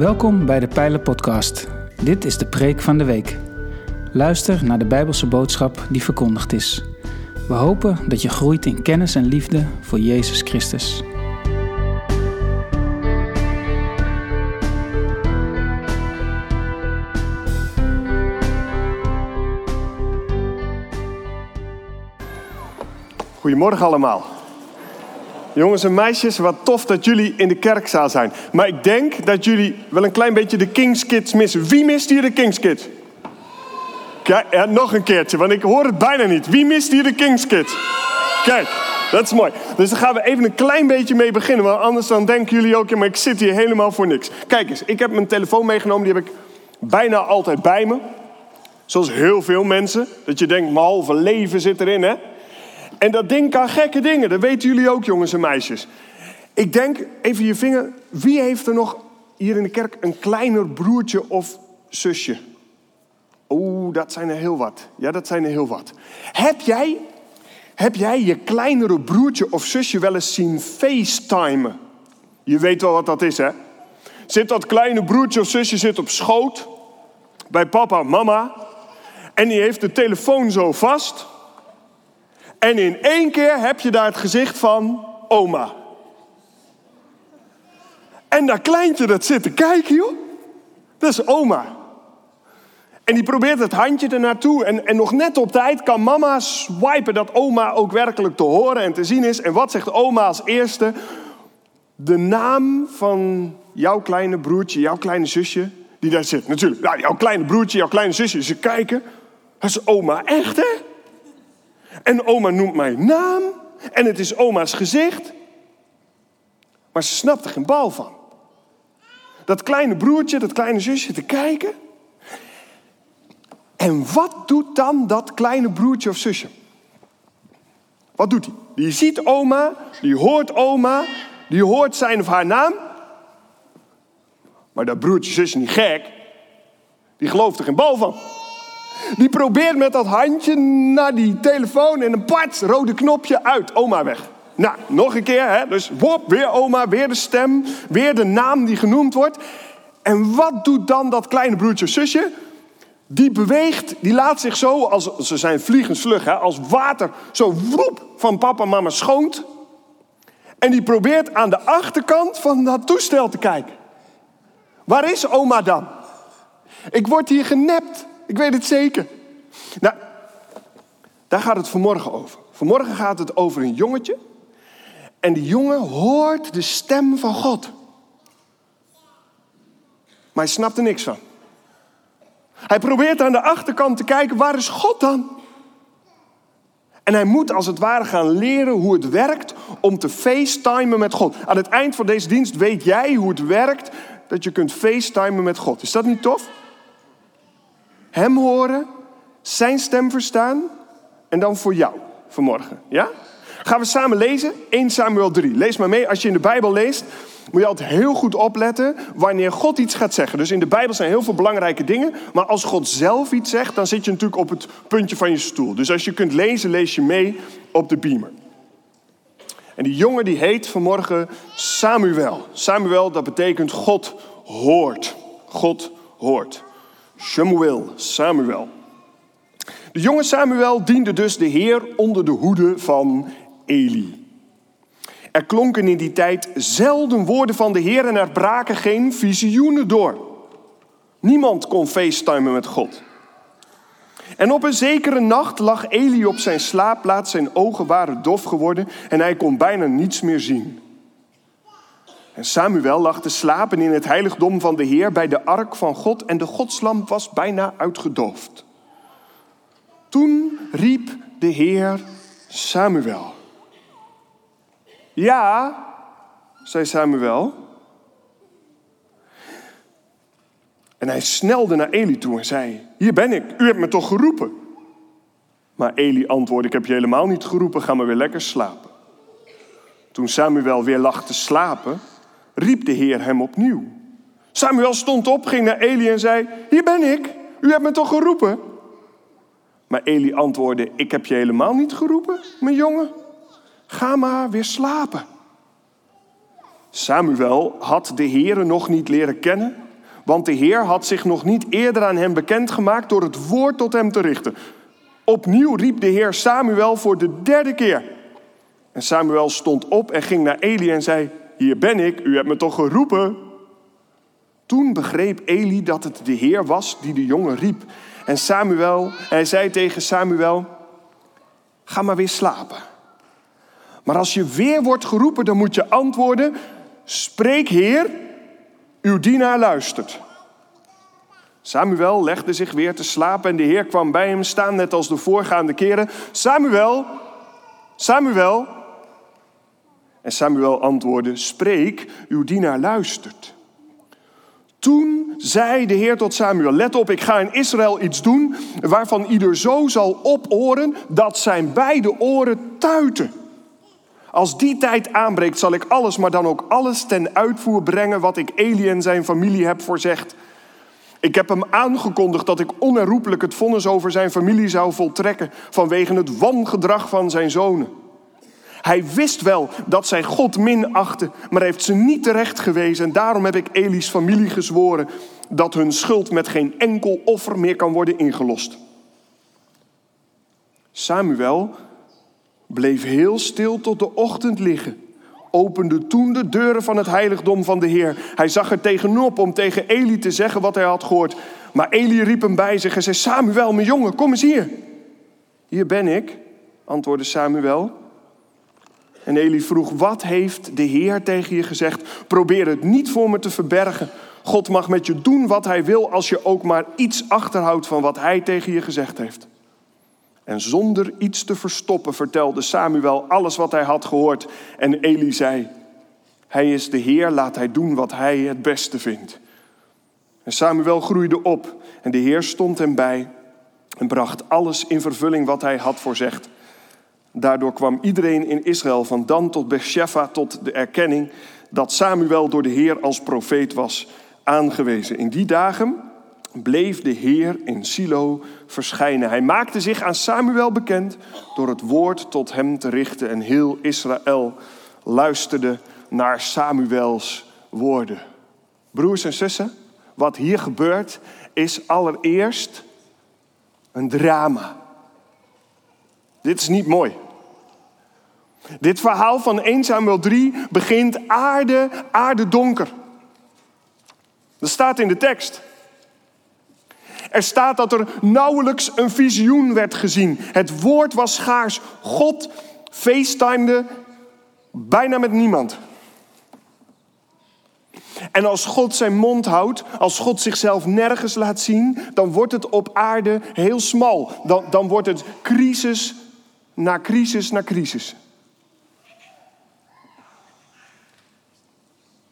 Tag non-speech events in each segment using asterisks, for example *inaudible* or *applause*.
Welkom bij de Pijlen Podcast. Dit is de preek van de week. Luister naar de Bijbelse boodschap die verkondigd is. We hopen dat je groeit in kennis en liefde voor Jezus Christus. Goedemorgen allemaal. Jongens en meisjes, wat tof dat jullie in de kerkzaal zijn. Maar ik denk dat jullie wel een klein beetje de Kings Kids missen. Wie mist hier de Kings Kids? Kijk, nog een keertje, want ik hoor het bijna niet. Wie mist hier de Kings Kids? Kijk, dat is mooi. Dus daar gaan we even een klein beetje mee beginnen. Want anders dan denken jullie ook, ja, maar ik zit hier helemaal voor niks. Kijk eens, ik heb mijn telefoon meegenomen. Die heb ik bijna altijd bij me. Zoals heel veel mensen. Dat je denkt, mijn halve leven zit erin, hè? En dat ding kan gekke dingen. Dat weten jullie ook, jongens en meisjes. Ik denk, even je vinger. Wie heeft er nog hier in de kerk een kleiner broertje of zusje? Oeh, dat zijn er heel wat. Ja, dat zijn er heel wat. Heb jij, heb jij je kleinere broertje of zusje wel eens zien facetimen? Je weet wel wat dat is, hè? Zit dat kleine broertje of zusje zit op schoot bij papa mama. En die heeft de telefoon zo vast. En in één keer heb je daar het gezicht van oma. En dat kleintje dat zit te kijken, joh. Dat is oma. En die probeert het handje er naartoe. En, en nog net op tijd kan mama swipen dat oma ook werkelijk te horen en te zien is. En wat zegt oma als eerste? De naam van jouw kleine broertje, jouw kleine zusje, die daar zit. Natuurlijk, nou, jouw kleine broertje, jouw kleine zusje. Ze kijken. Dat is oma, echt hè? En oma noemt mijn naam. En het is oma's gezicht. Maar ze snapt er geen bal van. Dat kleine broertje, dat kleine zusje te kijken. En wat doet dan dat kleine broertje of zusje? Wat doet hij? Die ziet oma, die hoort oma, die hoort zijn of haar naam. Maar dat broertje, zusje niet gek. Die gelooft er geen bal van. Die probeert met dat handje naar die telefoon en een part rode knopje uit. Oma weg. Nou, nog een keer, hè? dus wop, weer oma, weer de stem, weer de naam die genoemd wordt. En wat doet dan dat kleine broertje zusje? Die beweegt, die laat zich zo, als, ze zijn vliegensvlug, hè, als water, zo woep van papa en mama schoont. En die probeert aan de achterkant van dat toestel te kijken. Waar is oma dan? Ik word hier genept. Ik weet het zeker. Nou, daar gaat het vanmorgen over. Vanmorgen gaat het over een jongetje. En die jongen hoort de stem van God. Maar hij snapt er niks van. Hij probeert aan de achterkant te kijken, waar is God dan? En hij moet als het ware gaan leren hoe het werkt om te facetimen met God. Aan het eind van deze dienst weet jij hoe het werkt dat je kunt facetimen met God. Is dat niet tof? Hem horen, zijn stem verstaan en dan voor jou vanmorgen. Ja? Gaan we samen lezen? 1 Samuel 3. Lees maar mee. Als je in de Bijbel leest, moet je altijd heel goed opletten wanneer God iets gaat zeggen. Dus in de Bijbel zijn heel veel belangrijke dingen. Maar als God zelf iets zegt, dan zit je natuurlijk op het puntje van je stoel. Dus als je kunt lezen, lees je mee op de beamer. En die jongen die heet vanmorgen Samuel. Samuel, dat betekent God hoort. God hoort. Samuel, Samuel. De jonge Samuel diende dus de Heer onder de hoede van Eli. Er klonken in die tijd zelden woorden van de Heer en er braken geen visioenen door. Niemand kon facetimen met God. En op een zekere nacht lag Eli op zijn slaapplaats, zijn ogen waren dof geworden en hij kon bijna niets meer zien. En Samuel lag te slapen in het heiligdom van de Heer bij de ark van God en de godslamp was bijna uitgedoofd. Toen riep de Heer Samuel. Ja, zei Samuel. En hij snelde naar Eli toe en zei: Hier ben ik, u hebt me toch geroepen? Maar Eli antwoordde: Ik heb je helemaal niet geroepen, ga maar weer lekker slapen. Toen Samuel weer lag te slapen, riep de Heer hem opnieuw. Samuel stond op, ging naar Eli en zei: Hier ben ik, u hebt me toch geroepen? Maar Eli antwoordde: Ik heb je helemaal niet geroepen, mijn jongen. Ga maar weer slapen. Samuel had de Heere nog niet leren kennen Want de Heer had zich nog niet eerder aan hem bekendgemaakt door het woord tot hem te richten. Opnieuw riep de Heer Samuel voor de derde keer. En Samuel stond op en ging naar Eli en zei: Hier ben ik, u hebt me toch geroepen? Toen begreep Eli dat het de Heer was die de jongen riep. En Samuel, hij zei tegen Samuel: Ga maar weer slapen. Maar als je weer wordt geroepen, dan moet je antwoorden: Spreek, Heer, uw dienaar luistert. Samuel legde zich weer te slapen en de Heer kwam bij hem staan, net als de voorgaande keren. Samuel, Samuel. En Samuel antwoordde: Spreek, uw dienaar luistert. Toen zei de Heer tot Samuel: Let op, ik ga in Israël iets doen waarvan ieder zo zal oporen dat zijn beide oren tuiten. Als die tijd aanbreekt, zal ik alles, maar dan ook alles ten uitvoer brengen wat ik Eli en zijn familie heb voorzegd. Ik heb hem aangekondigd dat ik onherroepelijk het vonnis over zijn familie zou voltrekken vanwege het wangedrag van zijn zonen. Hij wist wel dat zij God minachten, maar heeft ze niet terecht gewezen. En daarom heb ik Eli's familie gezworen dat hun schuld met geen enkel offer meer kan worden ingelost. Samuel bleef heel stil tot de ochtend liggen, opende toen de deuren van het heiligdom van de Heer. Hij zag er tegenop om tegen Eli te zeggen wat hij had gehoord. Maar Eli riep hem bij zich en zei: Samuel, mijn jongen, kom eens hier. Hier ben ik, antwoordde Samuel. En Eli vroeg: Wat heeft de Heer tegen je gezegd? Probeer het niet voor me te verbergen. God mag met je doen wat hij wil als je ook maar iets achterhoudt van wat hij tegen je gezegd heeft. En zonder iets te verstoppen vertelde Samuel alles wat hij had gehoord. En Eli zei: Hij is de Heer, laat hij doen wat hij het beste vindt. En Samuel groeide op en de Heer stond hem bij en bracht alles in vervulling wat hij had voorzegd. Daardoor kwam iedereen in Israël van Dan tot Beersheba tot de erkenning dat Samuel door de Heer als profeet was aangewezen. In die dagen bleef de Heer in Silo verschijnen. Hij maakte zich aan Samuel bekend door het woord tot hem te richten. En heel Israël luisterde naar Samuels woorden. Broers en zussen, wat hier gebeurt is allereerst een drama. Dit is niet mooi. Dit verhaal van 1 Samuel 3 begint aarde, aarde donker. Dat staat in de tekst. Er staat dat er nauwelijks een visioen werd gezien. Het woord was schaars. God facetimede bijna met niemand. En als God zijn mond houdt, als God zichzelf nergens laat zien, dan wordt het op aarde heel smal. Dan, dan wordt het crisis na crisis na crisis.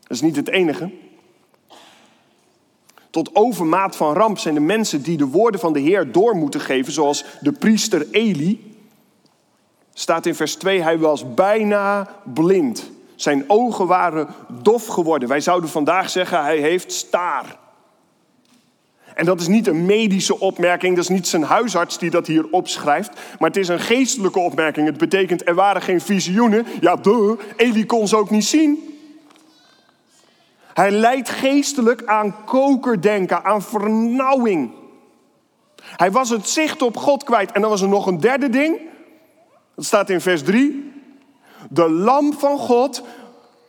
Dat is niet het enige. Tot overmaat van ramp zijn de mensen die de woorden van de Heer door moeten geven, zoals de priester Eli. Staat in vers 2, hij was bijna blind. Zijn ogen waren dof geworden. Wij zouden vandaag zeggen, hij heeft staar. En dat is niet een medische opmerking, dat is niet zijn huisarts die dat hier opschrijft, maar het is een geestelijke opmerking. Het betekent er waren geen visioenen. Ja, de, Eli kon ze ook niet zien. Hij leidt geestelijk aan kokerdenken, aan vernauwing. Hij was het zicht op God kwijt. En dan was er nog een derde ding. Dat staat in vers 3. De lamp van God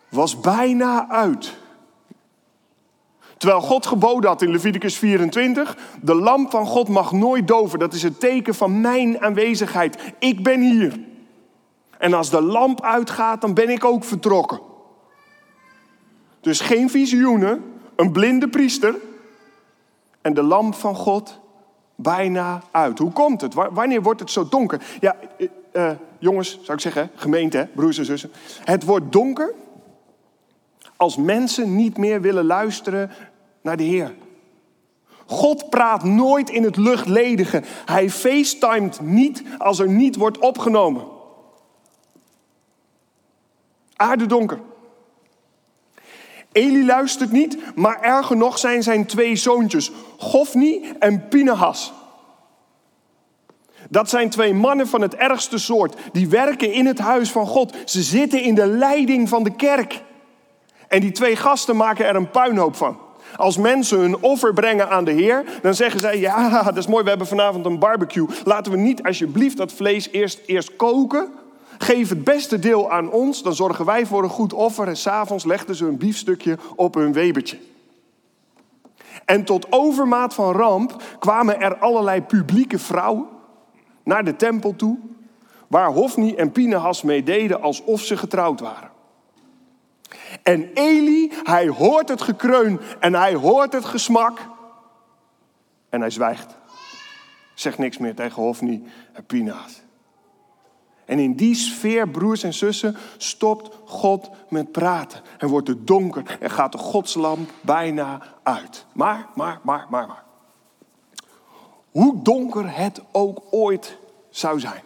was bijna uit. Terwijl God geboden had in Leviticus 24, de lamp van God mag nooit doven. Dat is het teken van mijn aanwezigheid. Ik ben hier. En als de lamp uitgaat, dan ben ik ook vertrokken. Dus geen visioenen, een blinde priester en de lamp van God bijna uit. Hoe komt het? Wanneer wordt het zo donker? Ja, uh, jongens, zou ik zeggen, gemeente, broers en zussen. Het wordt donker als mensen niet meer willen luisteren naar de Heer. God praat nooit in het luchtledige. Hij facetimet niet als er niet wordt opgenomen. Aarde donker. Eli luistert niet, maar erger nog zijn zijn twee zoontjes, Gofni en Pinehas. Dat zijn twee mannen van het ergste soort. Die werken in het huis van God. Ze zitten in de leiding van de kerk. En die twee gasten maken er een puinhoop van. Als mensen hun offer brengen aan de Heer, dan zeggen zij: Ja, dat is mooi, we hebben vanavond een barbecue. Laten we niet alsjeblieft dat vlees eerst, eerst koken. Geef het beste deel aan ons, dan zorgen wij voor een goed offer. En s'avonds legden ze een biefstukje op hun webertje. En tot overmaat van ramp kwamen er allerlei publieke vrouwen naar de tempel toe, waar Hofni en Pinehas mee deden alsof ze getrouwd waren. En Eli, hij hoort het gekreun en hij hoort het gesmak. En hij zwijgt. Zegt niks meer tegen Hofni en Pinehas. En in die sfeer, broers en zussen, stopt God met praten. En wordt het donker en gaat de godslamp bijna uit. Maar, maar, maar, maar, maar. Hoe donker het ook ooit zou zijn.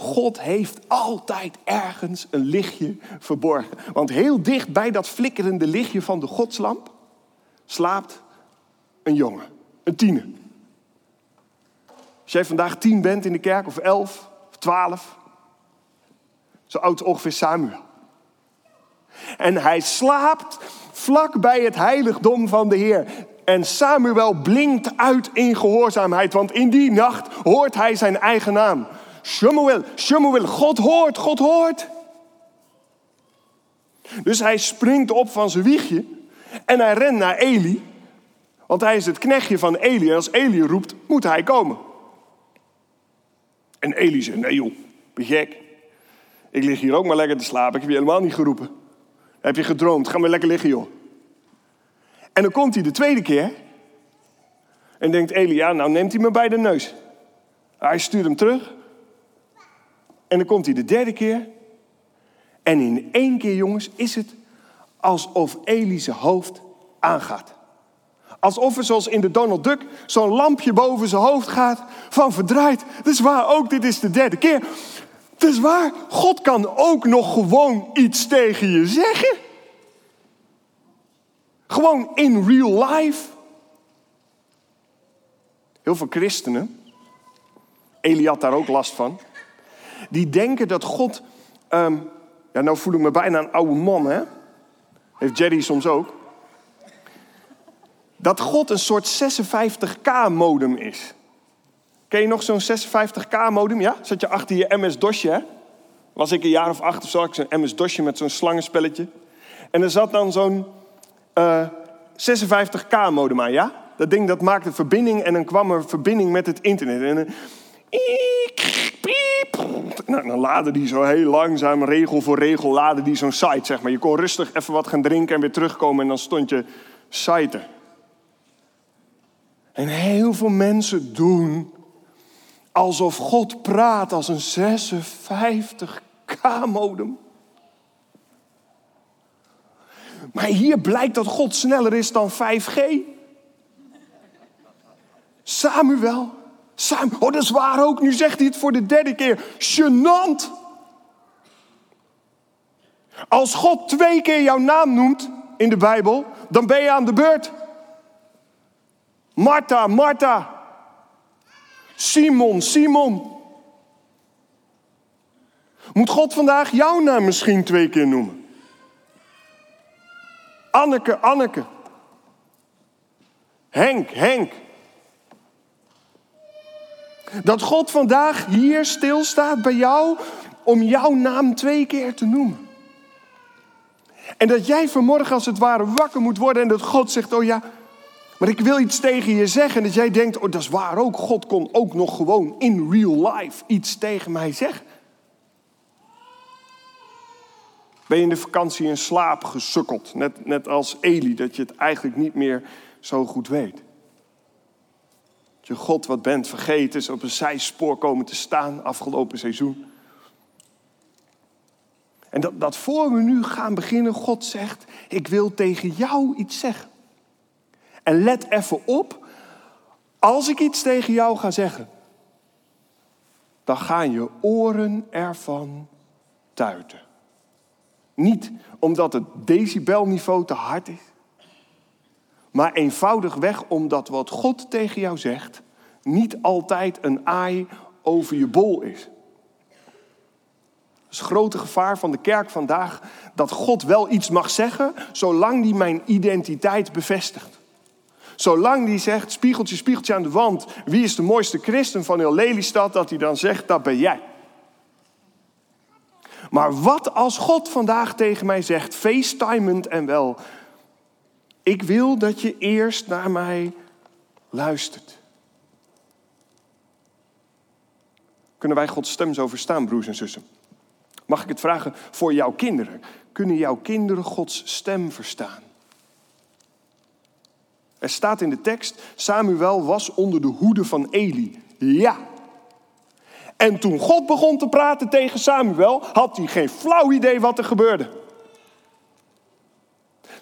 God heeft altijd ergens een lichtje verborgen. Want heel dicht bij dat flikkerende lichtje van de godslamp slaapt een jongen, een tiener. Als jij vandaag tien bent in de kerk, of elf, of twaalf, zo oud ongeveer Samuel. En hij slaapt vlak bij het heiligdom van de Heer. En Samuel blinkt uit in gehoorzaamheid, want in die nacht hoort hij zijn eigen naam. Shumuel, Shumuel, God hoort, God hoort. Dus hij springt op van zijn wiegje en hij rent naar Eli. Want hij is het knechtje van Eli. En als Eli roept, moet hij komen. En Eli zegt, nee joh, ben gek. Ik lig hier ook maar lekker te slapen. Ik heb je helemaal niet geroepen. Heb je gedroomd? Ga maar lekker liggen joh. En dan komt hij de tweede keer. En denkt Eli, ja nou neemt hij me bij de neus. Hij stuurt hem terug. En dan komt hij de derde keer. En in één keer, jongens, is het alsof Eli zijn hoofd aangaat. Alsof er zoals in de Donald Duck zo'n lampje boven zijn hoofd gaat van verdraaid. Dat is waar, ook dit is de derde keer. Het is waar, God kan ook nog gewoon iets tegen je zeggen. Gewoon in real life. Heel veel christenen, Eli had daar ook last van, die denken dat God, ehm, ja nou voel ik me bijna een oude man hè, heeft Jerry soms ook, dat God een soort 56k-modem is. Ken je nog zo'n 56k-modem? Ja? Zat je achter je MS-DOSje, hè? Was ik een jaar of acht of zo, ik zo'n MS-DOSje met zo'n slangenspelletje. En er zat dan zo'n uh, 56k-modem aan, ja? Dat ding dat maakte verbinding en dan kwam er verbinding met het internet. En nou, dan laden die zo heel langzaam, regel voor regel, laden die zo'n site, zeg maar. Je kon rustig even wat gaan drinken en weer terugkomen en dan stond je site. En heel veel mensen doen alsof God praat als een 56k-modem. Maar hier blijkt dat God sneller is dan 5G. Samuel. Samuel. Oh, dat is waar ook. Nu zegt hij het voor de derde keer. Genant. Als God twee keer jouw naam noemt in de Bijbel, dan ben je aan de beurt. Martha, Martha. Simon, Simon. Moet God vandaag jouw naam misschien twee keer noemen? Anneke, Anneke. Henk, Henk. Dat God vandaag hier stilstaat bij jou om jouw naam twee keer te noemen. En dat jij vanmorgen als het ware wakker moet worden en dat God zegt, oh ja, maar ik wil iets tegen je zeggen. En dat jij denkt, oh dat is waar ook, God kon ook nog gewoon in real life iets tegen mij zeggen. Ben je in de vakantie in slaap gesukkeld, net, net als Eli, dat je het eigenlijk niet meer zo goed weet. Je God wat bent vergeten, is op een zijspoor komen te staan afgelopen seizoen. En dat, dat voor we nu gaan beginnen, God zegt, ik wil tegen jou iets zeggen. En let even op, als ik iets tegen jou ga zeggen, dan gaan je oren ervan tuiten. Niet omdat het decibelniveau te hard is, maar eenvoudigweg omdat wat God tegen jou zegt niet altijd een aai over je bol is. Het is het grote gevaar van de kerk vandaag dat God wel iets mag zeggen, zolang die mijn identiteit bevestigt. Zolang die zegt, spiegeltje, spiegeltje aan de wand, wie is de mooiste christen van heel Lelystad, dat hij dan zegt, dat ben jij. Maar wat als God vandaag tegen mij zegt, facetimend en wel, ik wil dat je eerst naar mij luistert. Kunnen wij Gods stem zo verstaan, broers en zussen? Mag ik het vragen voor jouw kinderen? Kunnen jouw kinderen Gods stem verstaan? Er staat in de tekst, Samuel was onder de hoede van Eli. Ja. En toen God begon te praten tegen Samuel, had hij geen flauw idee wat er gebeurde.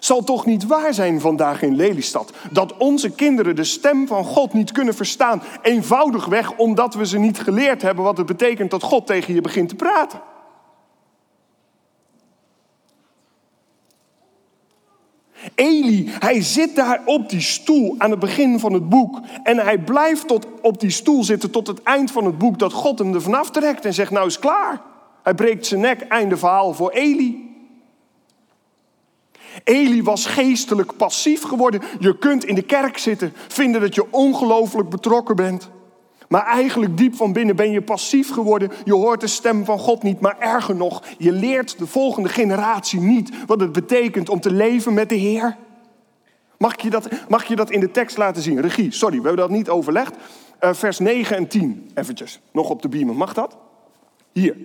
Zal toch niet waar zijn vandaag in Lelystad dat onze kinderen de stem van God niet kunnen verstaan, eenvoudigweg omdat we ze niet geleerd hebben wat het betekent dat God tegen je begint te praten? Eli, hij zit daar op die stoel aan het begin van het boek. En hij blijft tot, op die stoel zitten tot het eind van het boek dat God hem er vanaf trekt en zegt nou is klaar. Hij breekt zijn nek, einde verhaal voor Eli. Eli was geestelijk passief geworden. Je kunt in de kerk zitten, vinden dat je ongelooflijk betrokken bent. Maar eigenlijk diep van binnen ben je passief geworden. Je hoort de stem van God niet, maar erger nog, je leert de volgende generatie niet wat het betekent om te leven met de Heer. Mag je dat, mag je dat in de tekst laten zien? Regie, sorry, we hebben dat niet overlegd. Uh, vers 9 en 10, eventjes, nog op de beamer. Mag dat? Hier.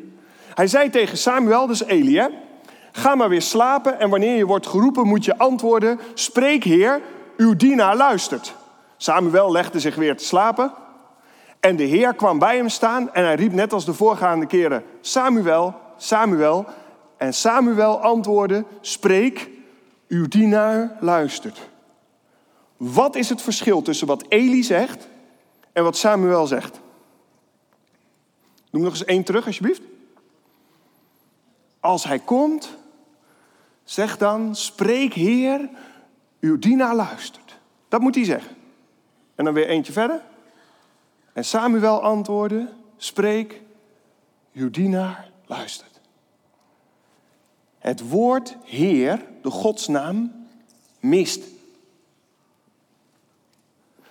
Hij zei tegen Samuel, dus Eli, hè? Ga maar weer slapen en wanneer je wordt geroepen moet je antwoorden: Spreek, Heer, uw dienaar luistert. Samuel legde zich weer te slapen. En de Heer kwam bij hem staan en hij riep net als de voorgaande keren: Samuel, Samuel. En Samuel antwoordde: Spreek, uw dienaar luistert. Wat is het verschil tussen wat Eli zegt en wat Samuel zegt? Noem nog eens één terug, alsjeblieft. Als hij komt, zeg dan: Spreek, Heer, uw dienaar luistert. Dat moet hij zeggen. En dan weer eentje verder. En Samuel antwoordde: Spreek, uw dienaar luistert. Het woord Heer, de godsnaam, mist.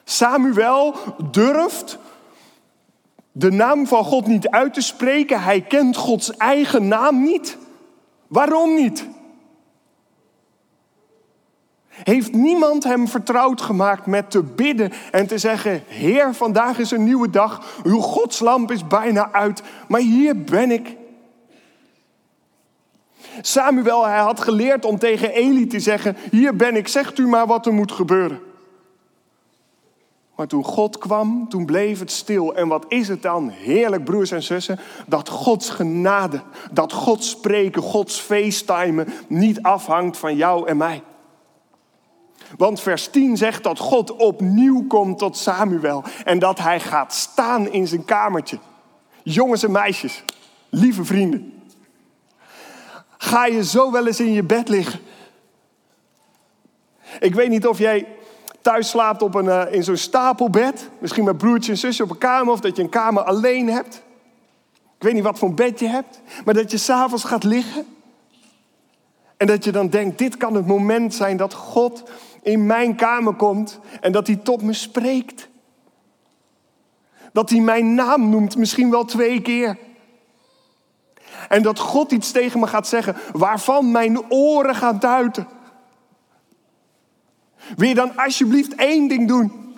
Samuel durft de naam van God niet uit te spreken. Hij kent Gods eigen naam niet. Waarom niet? Heeft niemand hem vertrouwd gemaakt met te bidden en te zeggen: Heer, vandaag is een nieuwe dag, uw godslamp is bijna uit, maar hier ben ik. Samuel, hij had geleerd om tegen Eli te zeggen: Hier ben ik, zegt u maar wat er moet gebeuren. Maar toen God kwam, toen bleef het stil. En wat is het dan heerlijk, broers en zussen, dat Gods genade, dat Gods spreken, Gods facetimen niet afhangt van jou en mij. Want vers 10 zegt dat God opnieuw komt tot Samuel en dat hij gaat staan in zijn kamertje. Jongens en meisjes, lieve vrienden. Ga je zo wel eens in je bed liggen? Ik weet niet of jij thuis slaapt op een, uh, in zo'n stapelbed. Misschien met broertje en zusje op een kamer. Of dat je een kamer alleen hebt. Ik weet niet wat voor bed je hebt. Maar dat je s'avonds gaat liggen. En dat je dan denkt, dit kan het moment zijn dat God in mijn kamer komt en dat hij tot me spreekt. Dat hij mijn naam noemt, misschien wel twee keer. En dat God iets tegen me gaat zeggen waarvan mijn oren gaan duiten. Wil je dan alsjeblieft één ding doen?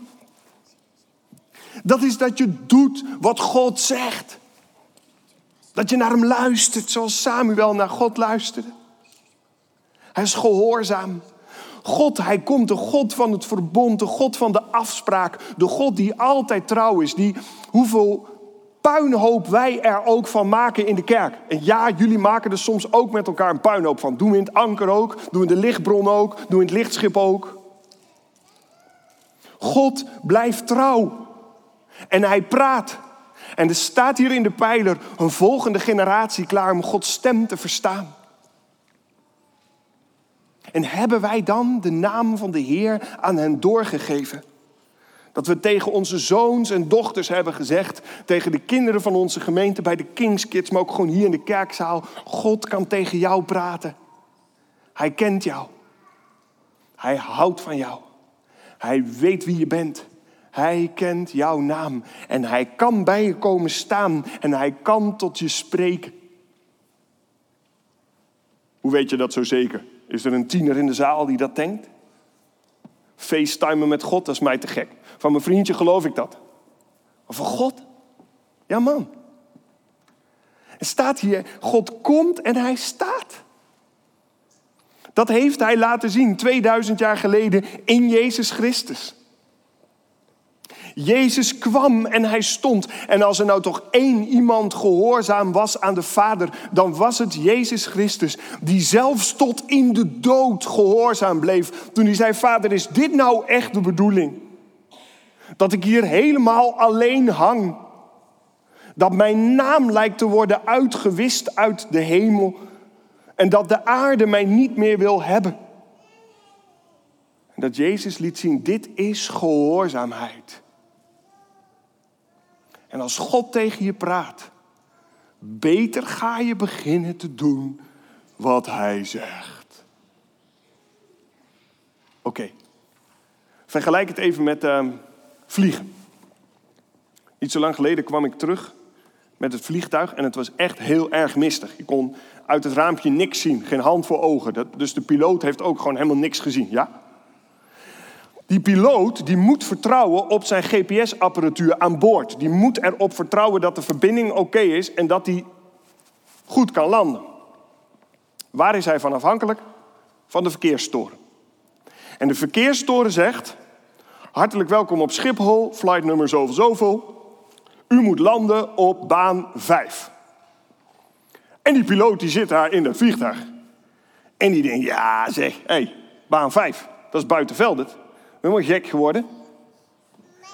Dat is dat je doet wat God zegt. Dat je naar hem luistert zoals Samuel naar God luisterde. Hij is gehoorzaam. God, hij komt, de God van het verbond, de God van de afspraak, de God die altijd trouw is, die hoeveel puinhoop wij er ook van maken in de kerk. En ja, jullie maken er soms ook met elkaar een puinhoop van. Doen we in het anker ook, doen we in de lichtbron ook, doen we in het lichtschip ook. God blijft trouw. En hij praat. En er staat hier in de pijler een volgende generatie klaar om Gods stem te verstaan. En hebben wij dan de naam van de Heer aan hen doorgegeven? Dat we tegen onze zoons en dochters hebben gezegd, tegen de kinderen van onze gemeente, bij de Kings Kids, maar ook gewoon hier in de kerkzaal. God kan tegen jou praten. Hij kent jou. Hij houdt van jou. Hij weet wie je bent. Hij kent jouw naam. En hij kan bij je komen staan. En hij kan tot je spreken. Hoe weet je dat zo zeker? Is er een tiener in de zaal die dat denkt? FaceTimen met God, dat is mij te gek. Van mijn vriendje geloof ik dat. Maar van God? Ja man. Er staat hier, God komt en hij staat. Dat heeft hij laten zien 2000 jaar geleden in Jezus Christus. Jezus kwam en hij stond. En als er nou toch één iemand gehoorzaam was aan de Vader, dan was het Jezus Christus, die zelfs tot in de dood gehoorzaam bleef. Toen hij zei: Vader, is dit nou echt de bedoeling? Dat ik hier helemaal alleen hang. Dat mijn naam lijkt te worden uitgewist uit de hemel. En dat de aarde mij niet meer wil hebben. En dat Jezus liet zien, dit is gehoorzaamheid. En als God tegen je praat, beter ga je beginnen te doen wat Hij zegt. Oké, vergelijk het even met uh, vliegen. Niet zo lang geleden kwam ik terug met het vliegtuig en het was echt heel erg mistig. Je kon uit het raampje niks zien, geen hand voor ogen. Dat, dus de piloot heeft ook gewoon helemaal niks gezien, ja? Die piloot die moet vertrouwen op zijn GPS-apparatuur aan boord. Die moet erop vertrouwen dat de verbinding oké is en dat hij goed kan landen. Waar is hij van afhankelijk? Van de verkeerstoren. En de verkeerstoren zegt: Hartelijk welkom op Schiphol, flight nummer zoveel zoveel. U moet landen op baan 5. En die piloot die zit daar in dat vliegtuig. En die denkt: Ja, zeg, hé, hey, baan 5, dat is buiten helemaal gek geworden.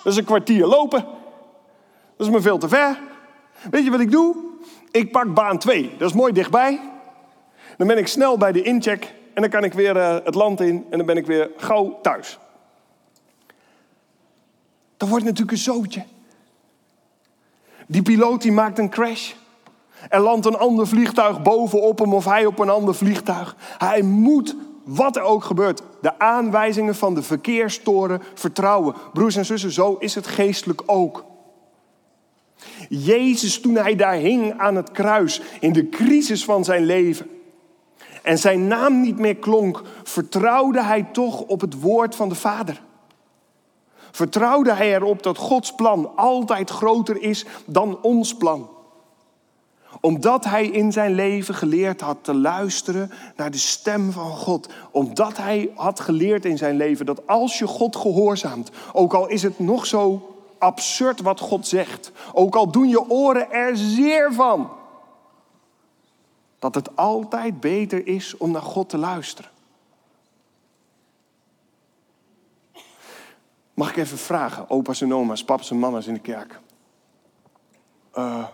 Dat is een kwartier lopen. Dat is me veel te ver. Weet je wat ik doe? Ik pak baan 2. Dat is mooi dichtbij. Dan ben ik snel bij de incheck en dan kan ik weer uh, het land in en dan ben ik weer gauw thuis. Dan wordt natuurlijk een zootje. Die piloot die maakt een crash. Er landt een ander vliegtuig bovenop hem of hij op een ander vliegtuig. Hij moet wat er ook gebeurt, de aanwijzingen van de verkeerstoren vertrouwen. Broers en zussen, zo is het geestelijk ook. Jezus, toen hij daar hing aan het kruis, in de crisis van zijn leven, en zijn naam niet meer klonk, vertrouwde hij toch op het woord van de Vader. Vertrouwde hij erop dat Gods plan altijd groter is dan ons plan omdat hij in zijn leven geleerd had te luisteren naar de stem van God. Omdat hij had geleerd in zijn leven dat als je God gehoorzaamt, ook al is het nog zo absurd wat God zegt, ook al doen je oren er zeer van, dat het altijd beter is om naar God te luisteren. Mag ik even vragen, opa's en oma's, papa's en mama's in de kerk? Uh,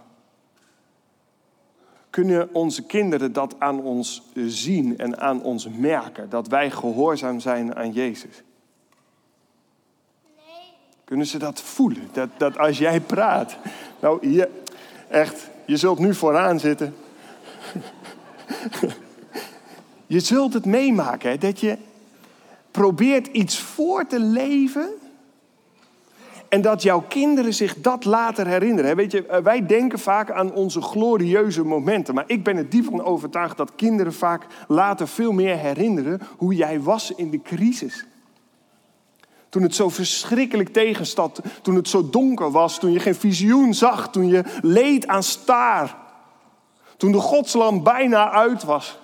kunnen onze kinderen dat aan ons zien en aan ons merken? Dat wij gehoorzaam zijn aan Jezus? Nee. Kunnen ze dat voelen? Dat, dat als jij praat. Nou, hier, echt, je zult nu vooraan zitten. *laughs* je zult het meemaken, hè, dat je probeert iets voor te leven en dat jouw kinderen zich dat later herinneren. Weet je, eh, wij denken vaak aan onze glorieuze momenten. Maar ik ben er diep van overtuigd dat kinderen vaak later veel meer herinneren hoe jij was in de crisis. Toen het zo verschrikkelijk tegenstad, toen het zo donker was, toen je geen visioen zag, toen je leed aan staar. Toen de godslam bijna uit was.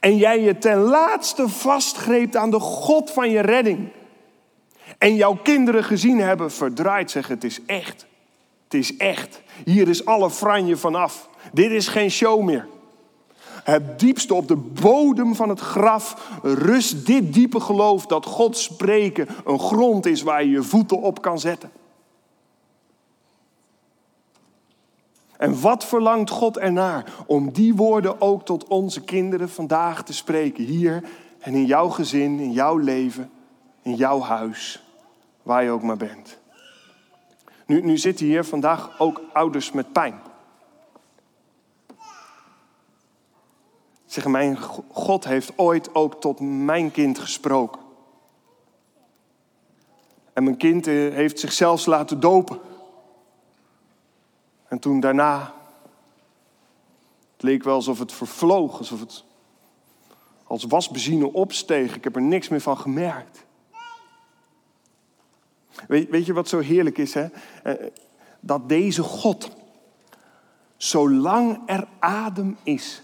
En jij je ten laatste vastgreep aan de God van je redding en jouw kinderen gezien hebben, verdraaid zeggen: Het is echt. Het is echt. Hier is alle franje vanaf. Dit is geen show meer. Het diepste op de bodem van het graf rust dit diepe geloof dat God spreken een grond is waar je je voeten op kan zetten. En wat verlangt God ernaar om die woorden ook tot onze kinderen vandaag te spreken, hier en in jouw gezin, in jouw leven, in jouw huis? Waar je ook maar bent. Nu, nu zitten hier vandaag ook ouders met pijn. Zeggen, mijn God heeft ooit ook tot mijn kind gesproken. En mijn kind eh, heeft zichzelf laten dopen. En toen daarna, het leek wel alsof het vervloog, alsof het als wasbenzine opsteeg. Ik heb er niks meer van gemerkt. Weet, weet je wat zo heerlijk is, hè? Eh, dat deze God, zolang er adem is,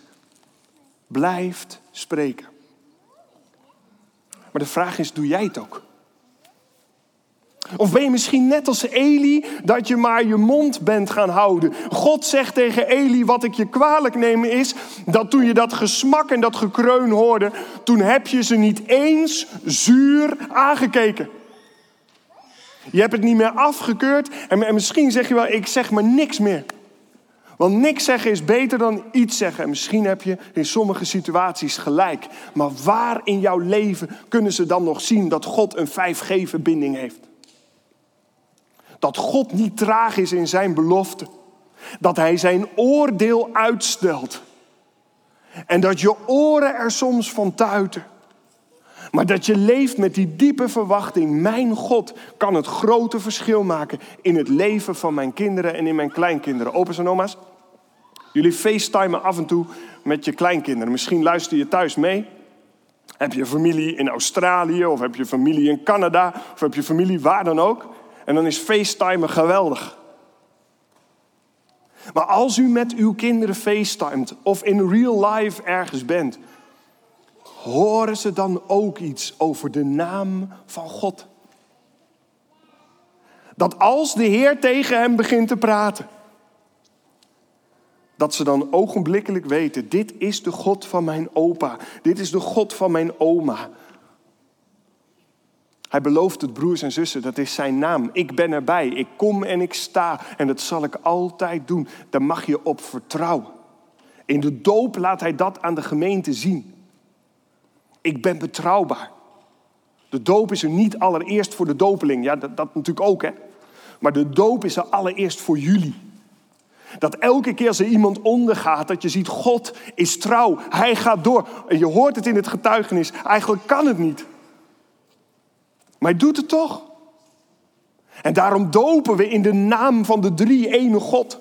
blijft spreken. Maar de vraag is, doe jij het ook? Of ben je misschien net als Eli, dat je maar je mond bent gaan houden? God zegt tegen Eli, wat ik je kwalijk neem is, dat toen je dat gesmak en dat gekreun hoorde, toen heb je ze niet eens zuur aangekeken. Je hebt het niet meer afgekeurd en misschien zeg je wel, ik zeg maar niks meer. Want niks zeggen is beter dan iets zeggen. En misschien heb je in sommige situaties gelijk. Maar waar in jouw leven kunnen ze dan nog zien dat God een 5G-verbinding heeft? Dat God niet traag is in zijn belofte. Dat hij zijn oordeel uitstelt. En dat je oren er soms van tuiten. Maar dat je leeft met die diepe verwachting. Mijn God kan het grote verschil maken in het leven van mijn kinderen en in mijn kleinkinderen. Opa's en oma's, jullie facetimen af en toe met je kleinkinderen. Misschien luister je thuis mee. Heb je familie in Australië of heb je familie in Canada of heb je familie waar dan ook. En dan is FaceTimen geweldig. Maar als u met uw kinderen FaceTimet of in real life ergens bent, horen ze dan ook iets over de naam van God? Dat als de Heer tegen hem begint te praten, dat ze dan ogenblikkelijk weten, dit is de God van mijn opa, dit is de God van mijn oma, hij belooft het broers en zussen, dat is zijn naam. Ik ben erbij, ik kom en ik sta en dat zal ik altijd doen. Daar mag je op vertrouwen. In de doop laat hij dat aan de gemeente zien. Ik ben betrouwbaar. De doop is er niet allereerst voor de dopeling. Ja, dat, dat natuurlijk ook, hè. Maar de doop is er allereerst voor jullie. Dat elke keer als er iemand ondergaat, dat je ziet, God is trouw. Hij gaat door. En je hoort het in het getuigenis. Eigenlijk kan het niet. Maar hij doet het toch. En daarom dopen we in de naam van de drie ene God.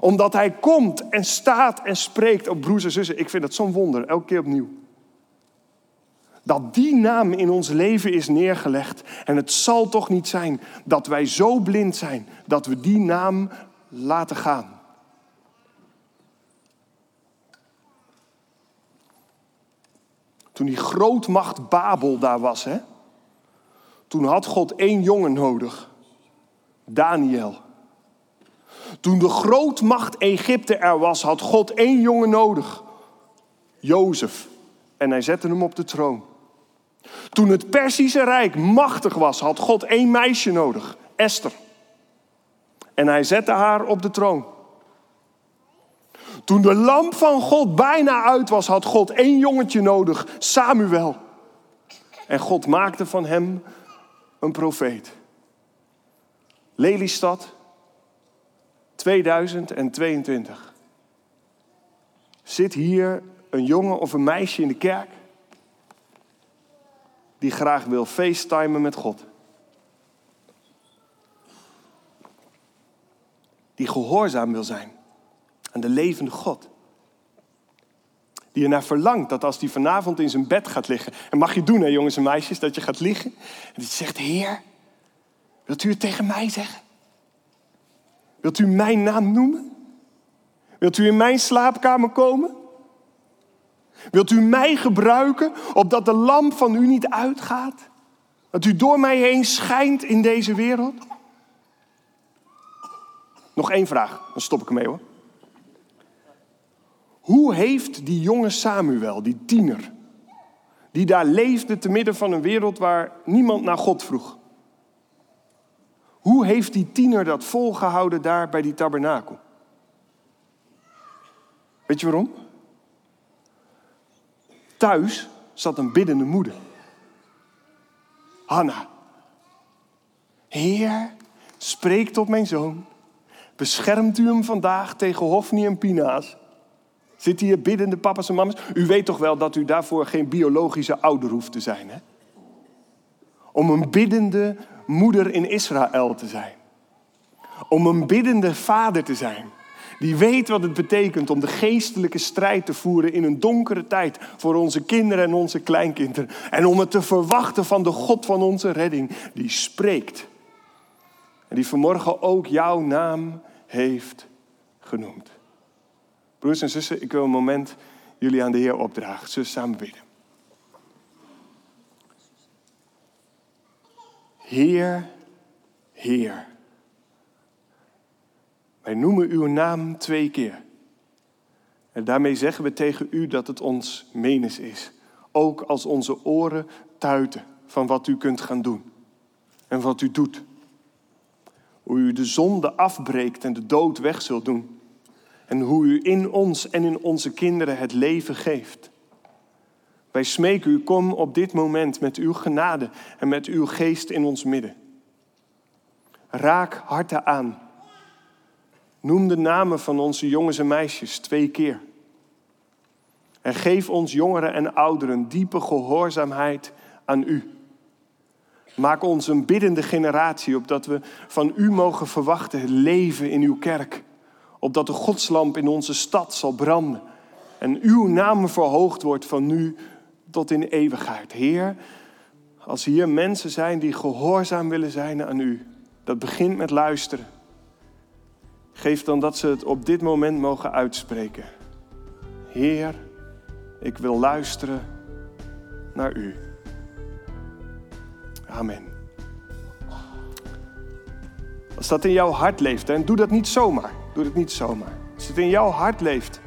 Omdat hij komt en staat en spreekt. op broers en zussen, ik vind dat zo'n wonder, elke keer opnieuw. Dat die naam in ons leven is neergelegd. En het zal toch niet zijn dat wij zo blind zijn dat we die naam laten gaan. Toen die grootmacht Babel daar was, hè? Toen had God één jongen nodig, Daniel. Toen de grootmacht Egypte er was, had God één jongen nodig, Jozef. En hij zette hem op de troon. Toen het Perzische Rijk machtig was, had God één meisje nodig, Esther. En hij zette haar op de troon. Toen de lamp van God bijna uit was, had God één jongetje nodig, Samuel. En God maakte van hem een profeet. Lelystad 2022. Zit hier een jongen of een meisje in de kerk die graag wil facetimen met God? Die gehoorzaam wil zijn aan de levende God. Die er naar verlangt dat als hij vanavond in zijn bed gaat liggen. En mag je doen, hè, jongens en meisjes, dat je gaat liggen. En dat zegt: Heer, wilt u het tegen mij zeggen? Wilt u mijn naam noemen? Wilt u in mijn slaapkamer komen? Wilt u mij gebruiken opdat de lamp van u niet uitgaat? Dat u door mij heen schijnt in deze wereld? Nog één vraag, dan stop ik ermee hoor. Hoe heeft die jonge Samuel, die tiener, die daar leefde te midden van een wereld waar niemand naar God vroeg, hoe heeft die tiener dat volgehouden daar bij die tabernakel? Weet je waarom? Thuis zat een biddende moeder. Hanna. Heer, spreek tot mijn zoon. Beschermt u hem vandaag tegen Hofni en Pina's? Zitten hier biddende papa's en mama's? U weet toch wel dat u daarvoor geen biologische ouder hoeft te zijn, hè? Om een biddende moeder in Israël te zijn. Om een biddende vader te zijn. Die weet wat het betekent om de geestelijke strijd te voeren in een donkere tijd voor onze kinderen en onze kleinkinderen. En om het te verwachten van de God van onze redding, die spreekt. En die vanmorgen ook jouw naam heeft genoemd. Broers en zussen, ik wil een moment jullie aan de Heer opdragen. Zullen samen bidden. Heer, Heer. Wij noemen uw naam twee keer. En daarmee zeggen we tegen u dat het ons menens is. Ook als onze oren tuiten van wat u kunt gaan doen. En wat u doet. Hoe u de zonde afbreekt en de dood weg zult doen. En hoe u in ons en in onze kinderen het leven geeft. Wij smeken u, kom op dit moment met uw genade en met uw geest in ons midden. Raak harten aan. Noem de namen van onze jongens en meisjes twee keer. En geef ons jongeren en ouderen diepe gehoorzaamheid aan u. Maak ons een biddende generatie, opdat we van u mogen verwachten leven in uw kerk. Opdat de godslamp in onze stad zal branden. En uw naam verhoogd wordt van nu tot in eeuwigheid. Heer, als hier mensen zijn die gehoorzaam willen zijn aan u, dat begint met luisteren. Geef dan dat ze het op dit moment mogen uitspreken. Heer, ik wil luisteren naar u. Amen. Als dat in jouw hart leeft, en doe dat niet zomaar. Doe dat niet zomaar. Als het in jouw hart leeft,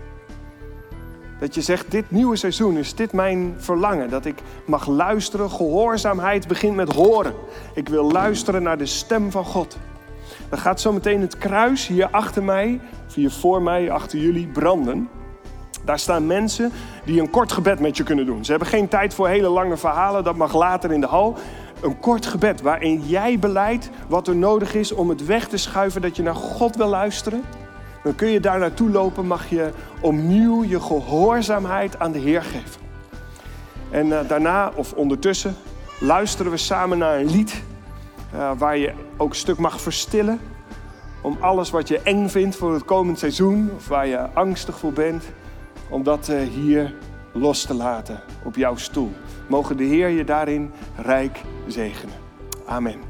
dat je zegt, dit nieuwe seizoen is dit mijn verlangen. Dat ik mag luisteren. Gehoorzaamheid begint met horen. Ik wil luisteren naar de stem van God. Dan gaat zometeen het kruis hier achter mij, of hier voor mij, achter jullie branden. Daar staan mensen die een kort gebed met je kunnen doen. Ze hebben geen tijd voor hele lange verhalen, dat mag later in de hal. Een kort gebed waarin jij beleidt wat er nodig is om het weg te schuiven dat je naar God wil luisteren. Dan kun je daar naartoe lopen, mag je opnieuw je gehoorzaamheid aan de Heer geven. En uh, daarna of ondertussen luisteren we samen naar een lied uh, waar je ook een stuk mag verstillen. Om alles wat je eng vindt voor het komend seizoen of waar je angstig voor bent, om dat uh, hier los te laten op jouw stoel. Mogen de Heer je daarin rijk zegenen. Amen.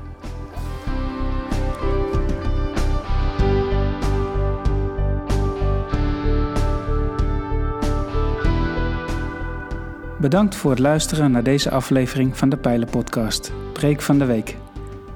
Bedankt voor het luisteren naar deze aflevering van de Pijlen-podcast, Preek van de Week.